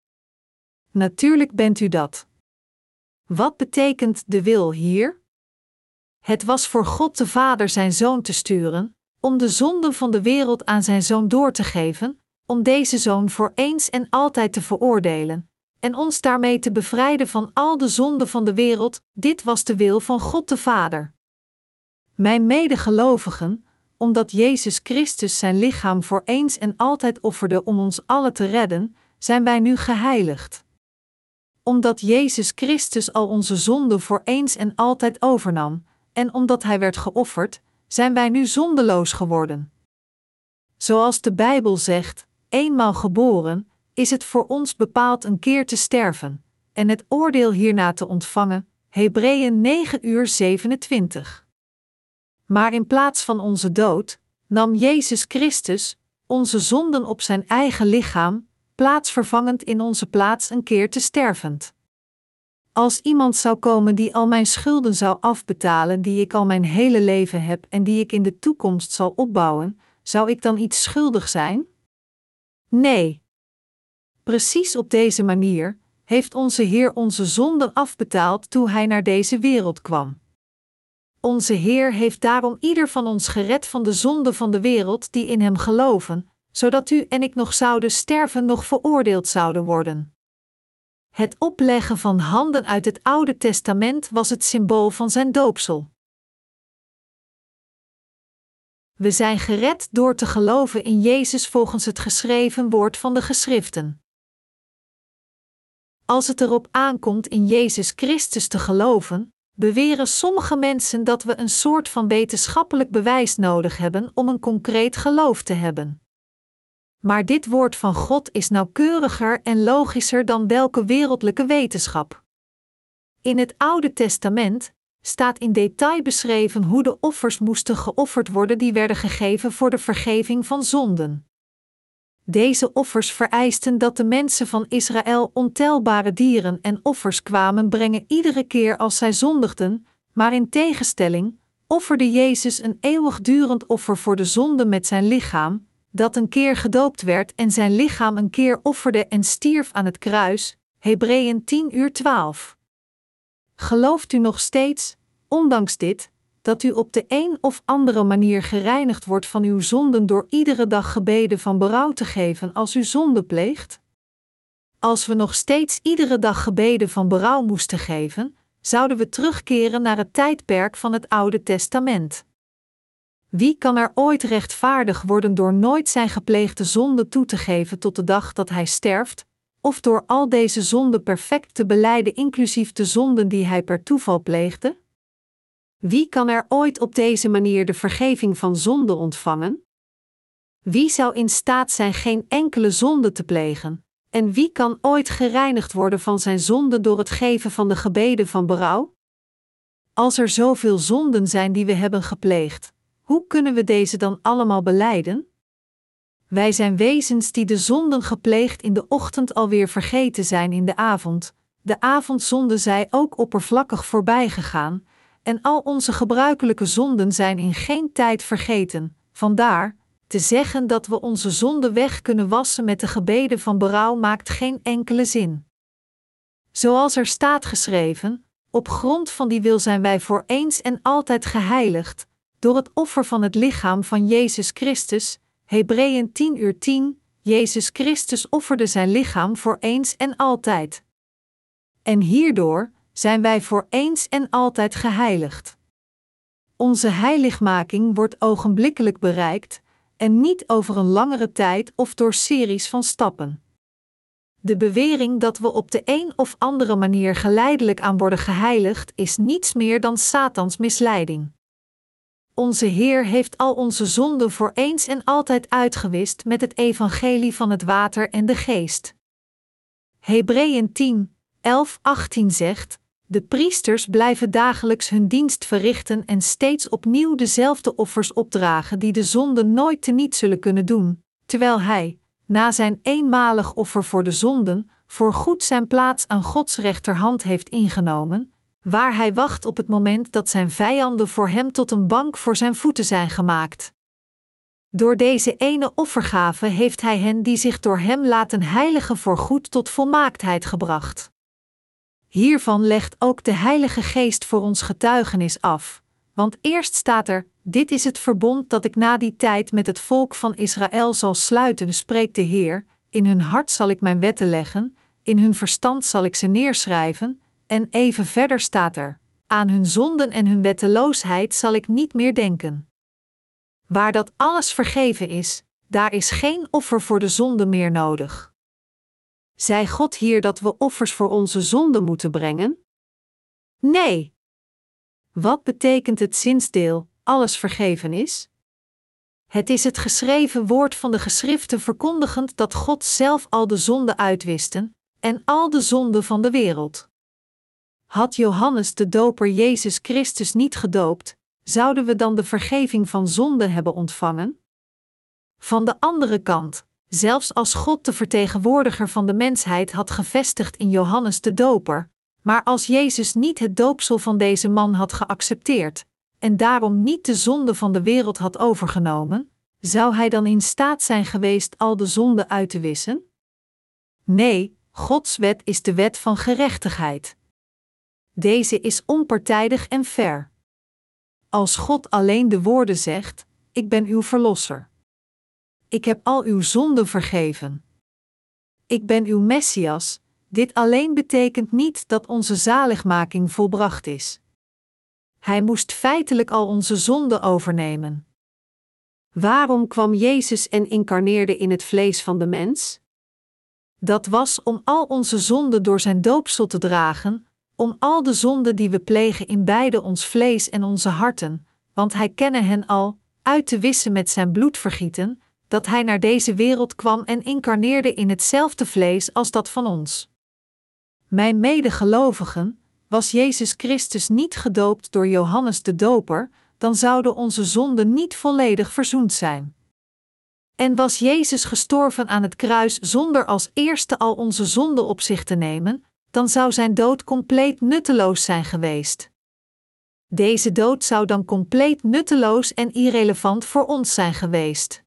S1: Natuurlijk bent u dat. Wat betekent de wil hier? Het was voor God de Vader zijn zoon te sturen, om de zonden van de wereld aan zijn zoon door te geven, om deze zoon voor eens en altijd te veroordelen, en ons daarmee te bevrijden van al de zonden van de wereld, dit was de wil van God de Vader. Mijn medegelovigen, omdat Jezus Christus zijn lichaam voor eens en altijd offerde om ons allen te redden, zijn wij nu geheiligd. Omdat Jezus Christus al onze zonden voor eens en altijd overnam, en omdat Hij werd geofferd, zijn wij nu zondeloos geworden. Zoals de Bijbel zegt: eenmaal geboren, is het voor ons bepaald een keer te sterven, en het oordeel hierna te ontvangen. Hebreeën 9 uur 27. Maar in plaats van onze dood, nam Jezus Christus onze zonden op zijn eigen lichaam, plaatsvervangend in onze plaats een keer te stervend. Als iemand zou komen die al mijn schulden zou afbetalen, die ik al mijn hele leven heb en die ik in de toekomst zal opbouwen, zou ik dan iets schuldig zijn? Nee. Precies op deze manier heeft onze Heer onze zonden afbetaald toen Hij naar deze wereld kwam. Onze Heer heeft daarom ieder van ons gered van de zonde van de wereld die in Hem geloven, zodat u en ik nog zouden sterven, nog veroordeeld zouden worden. Het opleggen van handen uit het Oude Testament was het symbool van zijn doopsel. We zijn gered door te geloven in Jezus volgens het geschreven woord van de geschriften. Als het erop aankomt in Jezus Christus te geloven, beweren sommige mensen dat we een soort van wetenschappelijk bewijs nodig hebben om een concreet geloof te hebben. Maar dit woord van God is nauwkeuriger en logischer dan welke wereldlijke wetenschap. In het Oude Testament staat in detail beschreven hoe de offers moesten geofferd worden die werden gegeven voor de vergeving van zonden. Deze offers vereisten dat de mensen van Israël ontelbare dieren en offers kwamen brengen iedere keer als zij zondigden, maar in tegenstelling offerde Jezus een eeuwigdurend offer voor de zonde met zijn lichaam, dat een keer gedoopt werd en zijn lichaam een keer offerde en stierf aan het kruis. Hebreeën 10 uur 12. Gelooft u nog steeds, ondanks dit, dat u op de een of andere manier gereinigd wordt van uw zonden door iedere dag gebeden van berouw te geven als u zonde pleegt? Als we nog steeds iedere dag gebeden van berouw moesten geven, zouden we terugkeren naar het tijdperk van het Oude Testament. Wie kan er ooit rechtvaardig worden door nooit zijn gepleegde zonde toe te geven tot de dag dat hij sterft, of door al deze zonden perfect te beleiden, inclusief de zonden die hij per toeval pleegde? Wie kan er ooit op deze manier de vergeving van zonde ontvangen? Wie zou in staat zijn geen enkele zonde te plegen? En wie kan ooit gereinigd worden van zijn zonde door het geven van de gebeden van berouw? Als er zoveel zonden zijn die we hebben gepleegd, hoe kunnen we deze dan allemaal beleiden? Wij zijn wezens die de zonden gepleegd in de ochtend alweer vergeten zijn in de avond. De avondzonde zij ook oppervlakkig voorbij gegaan, en al onze gebruikelijke zonden zijn in geen tijd vergeten. Vandaar, te zeggen dat we onze zonden weg kunnen wassen met de gebeden van berouw maakt geen enkele zin. Zoals er staat geschreven: op grond van die wil zijn wij voor eens en altijd geheiligd, door het offer van het lichaam van Jezus Christus. Hebreeën 10 uur 10. Jezus Christus offerde zijn lichaam voor eens en altijd. En hierdoor, zijn wij voor eens en altijd geheiligd. Onze heiligmaking wordt ogenblikkelijk bereikt en niet over een langere tijd of door series van stappen. De bewering dat we op de een of andere manier geleidelijk aan worden geheiligd is niets meer dan Satans misleiding. Onze Heer heeft al onze zonden voor eens en altijd uitgewist met het evangelie van het water en de geest. Hebreeën 10, 11, 18 zegt: de priesters blijven dagelijks hun dienst verrichten en steeds opnieuw dezelfde offers opdragen die de zonde nooit teniet zullen kunnen doen, terwijl hij, na zijn eenmalig offer voor de zonden, voorgoed zijn plaats aan Gods rechterhand heeft ingenomen, waar hij wacht op het moment dat zijn vijanden voor hem tot een bank voor zijn voeten zijn gemaakt. Door deze ene offergave heeft hij hen die zich door hem laten heiligen voorgoed tot volmaaktheid gebracht. Hiervan legt ook de Heilige Geest voor ons getuigenis af. Want eerst staat er: Dit is het verbond dat ik na die tijd met het volk van Israël zal sluiten, spreekt de Heer. In hun hart zal ik mijn wetten leggen, in hun verstand zal ik ze neerschrijven. En even verder staat er: Aan hun zonden en hun wetteloosheid zal ik niet meer denken. Waar dat alles vergeven is, daar is geen offer voor de zonde meer nodig. Zei God hier dat we offers voor onze zonden moeten brengen? Nee. Wat betekent het zinsdeel, alles vergeven is? Het is het geschreven woord van de geschriften verkondigend dat God zelf al de zonden uitwisten, en al de zonden van de wereld. Had Johannes de Doper Jezus Christus niet gedoopt, zouden we dan de vergeving van zonde hebben ontvangen? Van de andere kant, zelfs als God de vertegenwoordiger van de mensheid had gevestigd in Johannes de Doper, maar als Jezus niet het doopsel van deze man had geaccepteerd, en daarom niet de zonde van de wereld had overgenomen, zou hij dan in staat zijn geweest al de zonde uit te wissen? Nee, Gods wet is de wet van gerechtigheid. Deze is onpartijdig en fair. Als God alleen de woorden zegt: Ik ben uw verlosser. Ik heb al uw zonden vergeven. Ik ben uw Messias, dit alleen betekent niet dat onze zaligmaking volbracht is. Hij moest feitelijk al onze zonden overnemen. Waarom kwam Jezus en incarneerde in het vlees van de mens? Dat was om al onze zonden door zijn doopsel te dragen, om al de zonden die we plegen in beide ons vlees en onze harten, want hij kende hen al, uit te wissen met zijn bloedvergieten, dat hij naar deze wereld kwam en incarneerde in hetzelfde vlees als dat van ons. Mijn medegelovigen, was Jezus Christus niet gedoopt door Johannes de Doper, dan zouden onze zonden niet volledig verzoend zijn. En was Jezus gestorven aan het kruis zonder als eerste al onze zonden op zich te nemen, dan zou zijn dood compleet nutteloos zijn geweest. Deze dood zou dan compleet nutteloos en irrelevant voor ons zijn geweest.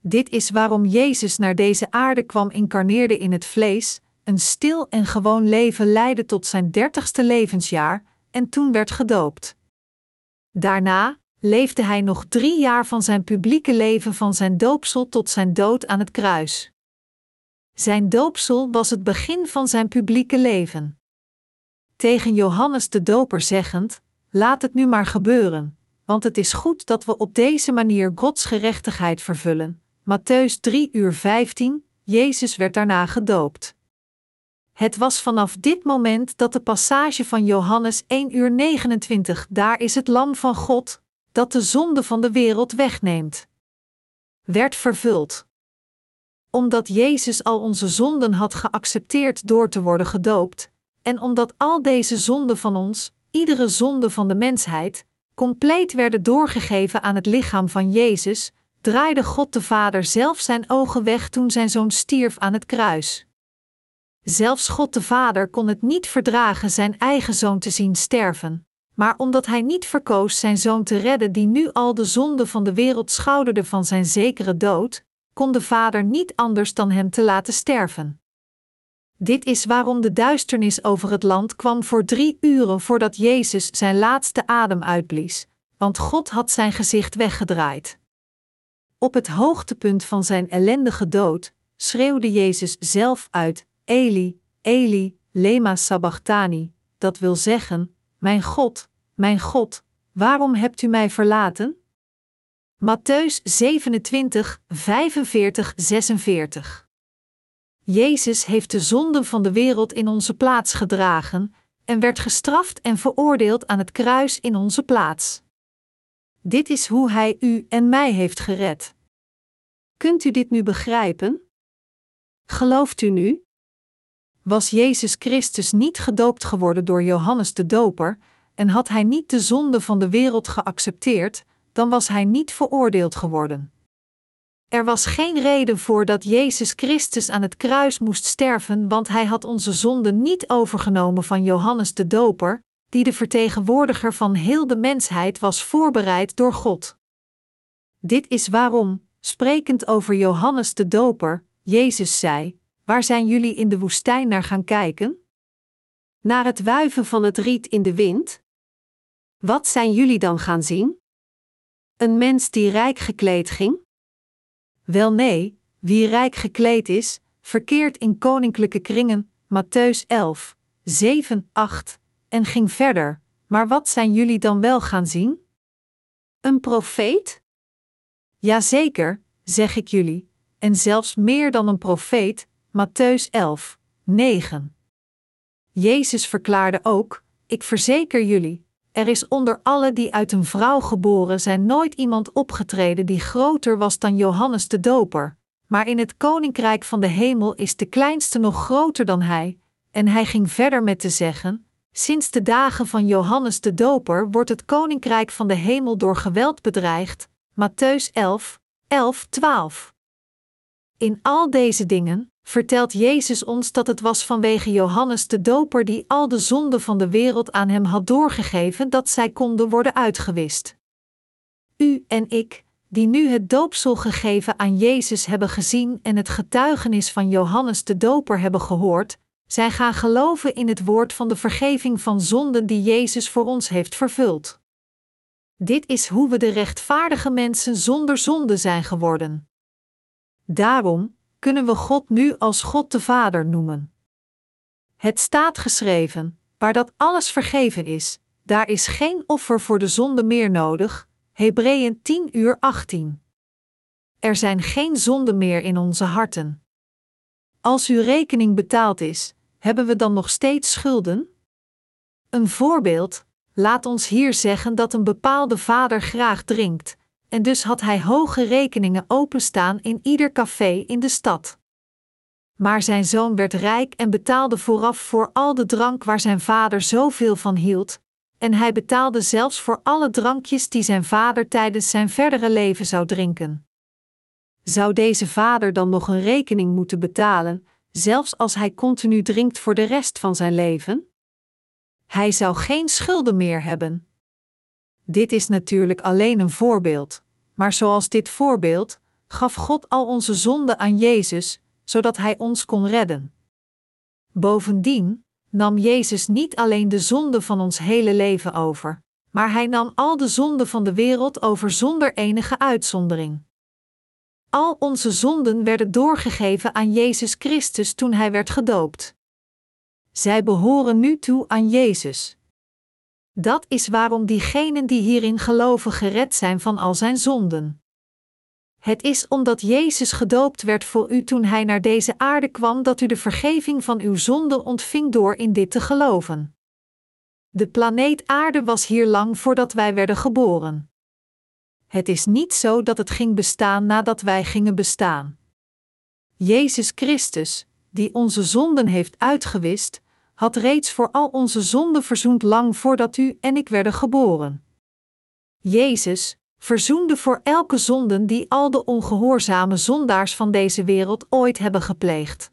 S1: Dit is waarom Jezus naar deze aarde kwam incarneerde in het vlees, een stil en gewoon leven leidde tot zijn dertigste levensjaar en toen werd gedoopt. Daarna leefde hij nog drie jaar van zijn publieke leven van zijn doopsel tot zijn dood aan het kruis. Zijn doopsel was het begin van zijn publieke leven. Tegen Johannes de Doper zeggend: Laat het nu maar gebeuren, want het is goed dat we op deze manier Gods gerechtigheid vervullen. Matthäus 3 uur 15, Jezus werd daarna gedoopt. Het was vanaf dit moment dat de passage van Johannes 1 uur 29 Daar is het lam van God, dat de zonde van de wereld wegneemt. Werd vervuld. Omdat Jezus al onze zonden had geaccepteerd door te worden gedoopt, en omdat al deze zonden van ons, iedere zonde van de mensheid, compleet werden doorgegeven aan het lichaam van Jezus, draaide God de Vader zelf zijn ogen weg toen zijn zoon stierf aan het kruis. Zelfs God de Vader kon het niet verdragen zijn eigen zoon te zien sterven, maar omdat hij niet verkoos zijn zoon te redden die nu al de zonde van de wereld schouderde van zijn zekere dood, kon de Vader niet anders dan hem te laten sterven. Dit is waarom de duisternis over het land kwam voor drie uren voordat Jezus zijn laatste adem uitblies, want God had zijn gezicht weggedraaid. Op het hoogtepunt van zijn ellendige dood schreeuwde Jezus zelf uit: Eli, Eli, lema sabachthani, dat wil zeggen: Mijn God, mijn God, waarom hebt u mij verlaten? Matthäus 27, 45, 46. Jezus heeft de zonden van de wereld in onze plaats gedragen en werd gestraft en veroordeeld aan het kruis in onze plaats. Dit is hoe Hij u en mij heeft gered. Kunt u dit nu begrijpen? Gelooft u nu? Was Jezus Christus niet gedoopt geworden door Johannes de Doper, en had hij niet de zonde van de wereld geaccepteerd, dan was hij niet veroordeeld geworden. Er was geen reden voor dat Jezus Christus aan het kruis moest sterven, want hij had onze zonde niet overgenomen van Johannes de Doper, die de vertegenwoordiger van heel de mensheid was voorbereid door God. Dit is waarom, sprekend over Johannes de Doper, Jezus zei: Waar zijn jullie in de woestijn naar gaan kijken? Naar het wuiven van het riet in de wind? Wat zijn jullie dan gaan zien? Een mens die rijk gekleed ging? Wel nee, wie rijk gekleed is, verkeert in koninklijke kringen, Matthäus 11, 7, 8, en ging verder. Maar wat zijn jullie dan wel gaan zien? Een profeet? Jazeker, zeg ik jullie, en zelfs meer dan een profeet, Matthäus 11, 9. Jezus verklaarde ook: Ik verzeker jullie, er is onder alle die uit een vrouw geboren zijn nooit iemand opgetreden die groter was dan Johannes de Doper, maar in het koninkrijk van de hemel is de kleinste nog groter dan hij. En hij ging verder met te zeggen: Sinds de dagen van Johannes de Doper wordt het koninkrijk van de hemel door geweld bedreigd. Matthäus 11, 11, 12. In al deze dingen vertelt Jezus ons dat het was vanwege Johannes de Doper die al de zonden van de wereld aan hem had doorgegeven dat zij konden worden uitgewist. U en ik, die nu het doopsel gegeven aan Jezus hebben gezien en het getuigenis van Johannes de Doper hebben gehoord, zij gaan geloven in het woord van de vergeving van zonden die Jezus voor ons heeft vervuld. Dit is hoe we de rechtvaardige mensen zonder zonde zijn geworden. Daarom kunnen we God nu als God de Vader noemen. Het staat geschreven: waar dat alles vergeven is, daar is geen offer voor de zonde meer nodig. Hebreeën 10 uur 18. Er zijn geen zonden meer in onze harten. Als uw rekening betaald is, hebben we dan nog steeds schulden? Een voorbeeld: laat ons hier zeggen dat een bepaalde vader graag drinkt, en dus had hij hoge rekeningen openstaan in ieder café in de stad. Maar zijn zoon werd rijk en betaalde vooraf voor al de drank waar zijn vader zoveel van hield, en hij betaalde zelfs voor alle drankjes die zijn vader tijdens zijn verdere leven zou drinken. Zou deze vader dan nog een rekening moeten betalen, zelfs als hij continu drinkt voor de rest van zijn leven? Hij zou geen schulden meer hebben. Dit is natuurlijk alleen een voorbeeld, maar zoals dit voorbeeld gaf God al onze zonden aan Jezus, zodat Hij ons kon redden. Bovendien nam Jezus niet alleen de zonde van ons hele leven over, maar Hij nam al de zonden van de wereld over zonder enige uitzondering. Al onze zonden werden doorgegeven aan Jezus Christus toen Hij werd gedoopt. Zij behoren nu toe aan Jezus. Dat is waarom diegenen die hierin geloven gered zijn van al zijn zonden. Het is omdat Jezus gedoopt werd voor u toen Hij naar deze aarde kwam dat u de vergeving van uw zonden ontving door in dit te geloven. De planeet Aarde was hier lang voordat wij werden geboren. Het is niet zo dat het ging bestaan nadat wij gingen bestaan. Jezus Christus, die onze zonden heeft uitgewist, had reeds voor al onze zonden verzoend lang voordat u en ik werden geboren. Jezus verzoende voor elke zonde die al de ongehoorzame zondaars van deze wereld ooit hebben gepleegd.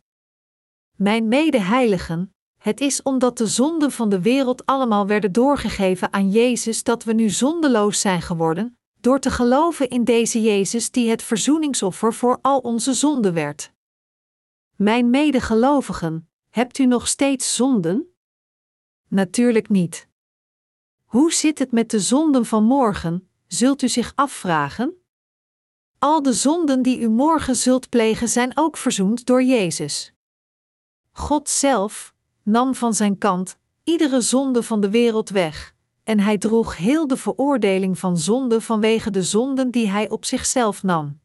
S1: Mijn medeheiligen, het is omdat de zonden van de wereld allemaal werden doorgegeven aan Jezus dat we nu zondeloos zijn geworden, door te geloven in deze Jezus die het verzoeningsoffer voor al onze zonden werd. Mijn medegelovigen, Hebt u nog steeds zonden? Natuurlijk niet. Hoe zit het met de zonden van morgen, zult u zich afvragen? Al de zonden die u morgen zult plegen zijn ook verzoend door Jezus. God zelf nam van zijn kant iedere zonde van de wereld weg, en hij droeg heel de veroordeling van zonde vanwege de zonden die hij op zichzelf nam.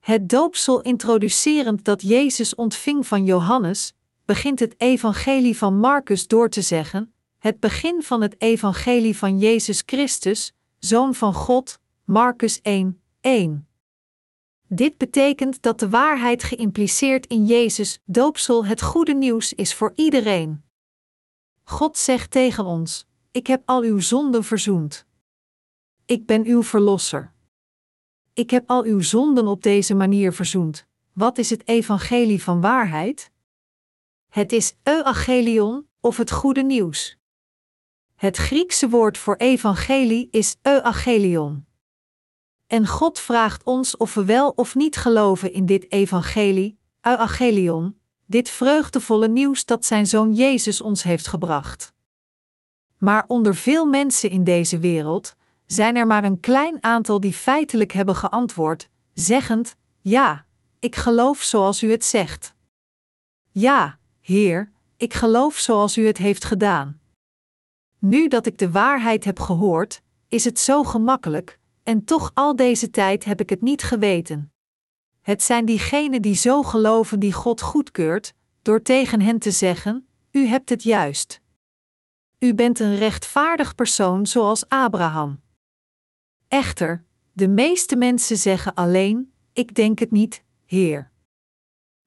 S1: Het doopsel introducerend dat Jezus ontving van Johannes, begint het evangelie van Marcus door te zeggen, het begin van het evangelie van Jezus Christus, Zoon van God, Marcus 1, 1. Dit betekent dat de waarheid geïmpliceerd in Jezus doopsel het goede nieuws is voor iedereen. God zegt tegen ons: Ik heb al uw zonden verzoend. Ik ben uw verlosser. Ik heb al uw zonden op deze manier verzoend. Wat is het evangelie van waarheid? Het is euangelion of het goede nieuws. Het Griekse woord voor evangelie is euangelion. En God vraagt ons of we wel of niet geloven in dit evangelie, euangelion, dit vreugdevolle nieuws dat zijn zoon Jezus ons heeft gebracht. Maar onder veel mensen in deze wereld zijn er maar een klein aantal die feitelijk hebben geantwoord, zeggend: Ja, ik geloof zoals u het zegt. Ja, Heer, ik geloof zoals u het heeft gedaan. Nu dat ik de waarheid heb gehoord, is het zo gemakkelijk, en toch al deze tijd heb ik het niet geweten. Het zijn diegenen die zo geloven die God goedkeurt, door tegen hen te zeggen: U hebt het juist. U bent een rechtvaardig persoon zoals Abraham. Echter, de meeste mensen zeggen alleen: Ik denk het niet, Heer.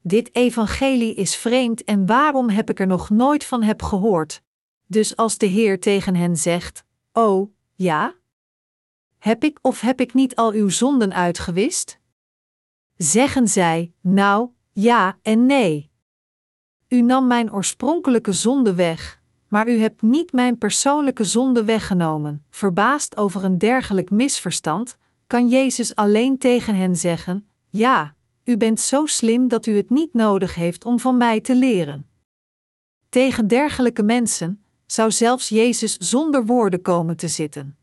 S1: Dit evangelie is vreemd en waarom heb ik er nog nooit van heb gehoord? Dus als de Heer tegen hen zegt: Oh, ja? Heb ik of heb ik niet al uw zonden uitgewist? zeggen zij: Nou, ja en nee. U nam mijn oorspronkelijke zonde weg, maar u hebt niet mijn persoonlijke zonde weggenomen. Verbaasd over een dergelijk misverstand, kan Jezus alleen tegen hen zeggen: Ja, u bent zo slim dat u het niet nodig heeft om van mij te leren. Tegen dergelijke mensen zou zelfs Jezus zonder woorden komen te zitten.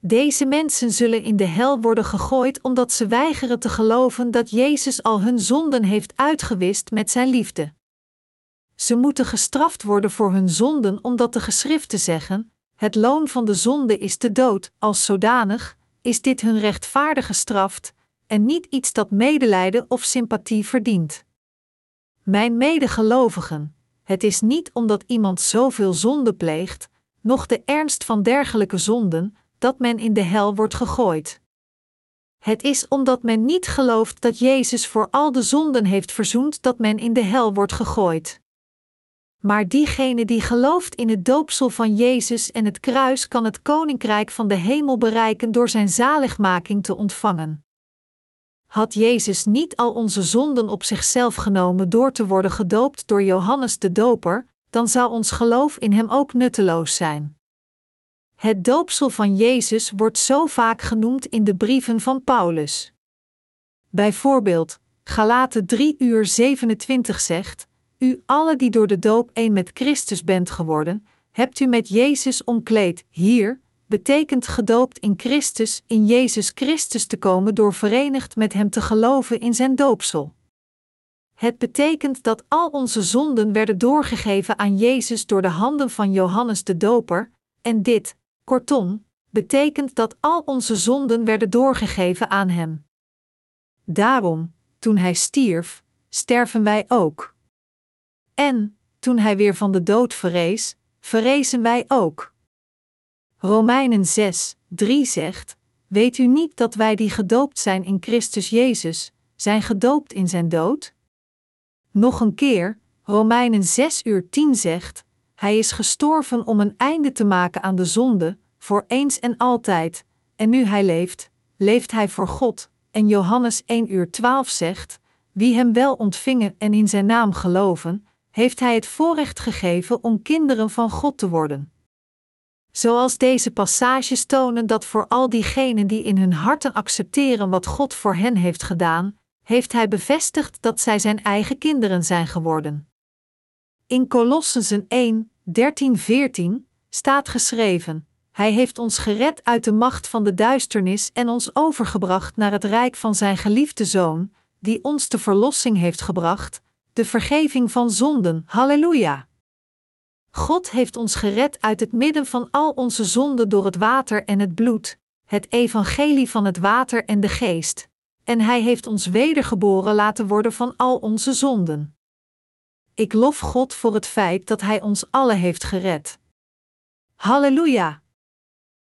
S1: Deze mensen zullen in de hel worden gegooid omdat ze weigeren te geloven dat Jezus al hun zonden heeft uitgewist met zijn liefde. Ze moeten gestraft worden voor hun zonden omdat de geschriften zeggen: het loon van de zonde is de dood, als zodanig is dit hun rechtvaardige straft en niet iets dat medelijden of sympathie verdient. Mijn medegelovigen, het is niet omdat iemand zoveel zonde pleegt, noch de ernst van dergelijke zonden, dat men in de hel wordt gegooid. Het is omdat men niet gelooft dat Jezus voor al de zonden heeft verzoend dat men in de hel wordt gegooid. Maar diegene die gelooft in het doopsel van Jezus en het kruis kan het koninkrijk van de hemel bereiken door zijn zaligmaking te ontvangen. Had Jezus niet al onze zonden op zichzelf genomen door te worden gedoopt door Johannes de Doper, dan zou ons geloof in Hem ook nutteloos zijn. Het doopsel van Jezus wordt zo vaak genoemd in de brieven van Paulus. Bijvoorbeeld, Galaten 3 uur 27 zegt: U alle die door de doop één met Christus bent geworden, hebt u met Jezus omkleed. Hier betekent gedoopt in Christus, in Jezus Christus te komen door verenigd met Hem te geloven in Zijn doopsel. Het betekent dat al onze zonden werden doorgegeven aan Jezus door de handen van Johannes de Doper, en dit, Kortom, betekent dat al onze zonden werden doorgegeven aan Hem. Daarom, toen Hij stierf, sterven wij ook. En, toen Hij weer van de dood verrees, verrezen wij ook. Romeinen 6, 3 zegt: Weet u niet dat wij die gedoopt zijn in Christus Jezus, zijn gedoopt in zijn dood? Nog een keer, Romeinen 6 uur 10 zegt: hij is gestorven om een einde te maken aan de zonde, voor eens en altijd, en nu hij leeft, leeft hij voor God. En Johannes 1 uur 12 zegt: Wie hem wel ontvingen en in zijn naam geloven, heeft hij het voorrecht gegeven om kinderen van God te worden. Zoals deze passages tonen dat voor al diegenen die in hun harten accepteren wat God voor hen heeft gedaan, heeft hij bevestigd dat zij zijn eigen kinderen zijn geworden. In Colossensen 1, 13, 14 staat geschreven: Hij heeft ons gered uit de macht van de duisternis en ons overgebracht naar het rijk van zijn geliefde zoon, die ons de verlossing heeft gebracht, de vergeving van zonden. Halleluja! God heeft ons gered uit het midden van al onze zonden door het water en het bloed, het evangelie van het water en de geest, en Hij heeft ons wedergeboren laten worden van al onze zonden. Ik lof God voor het feit dat Hij ons allen heeft gered. Halleluja!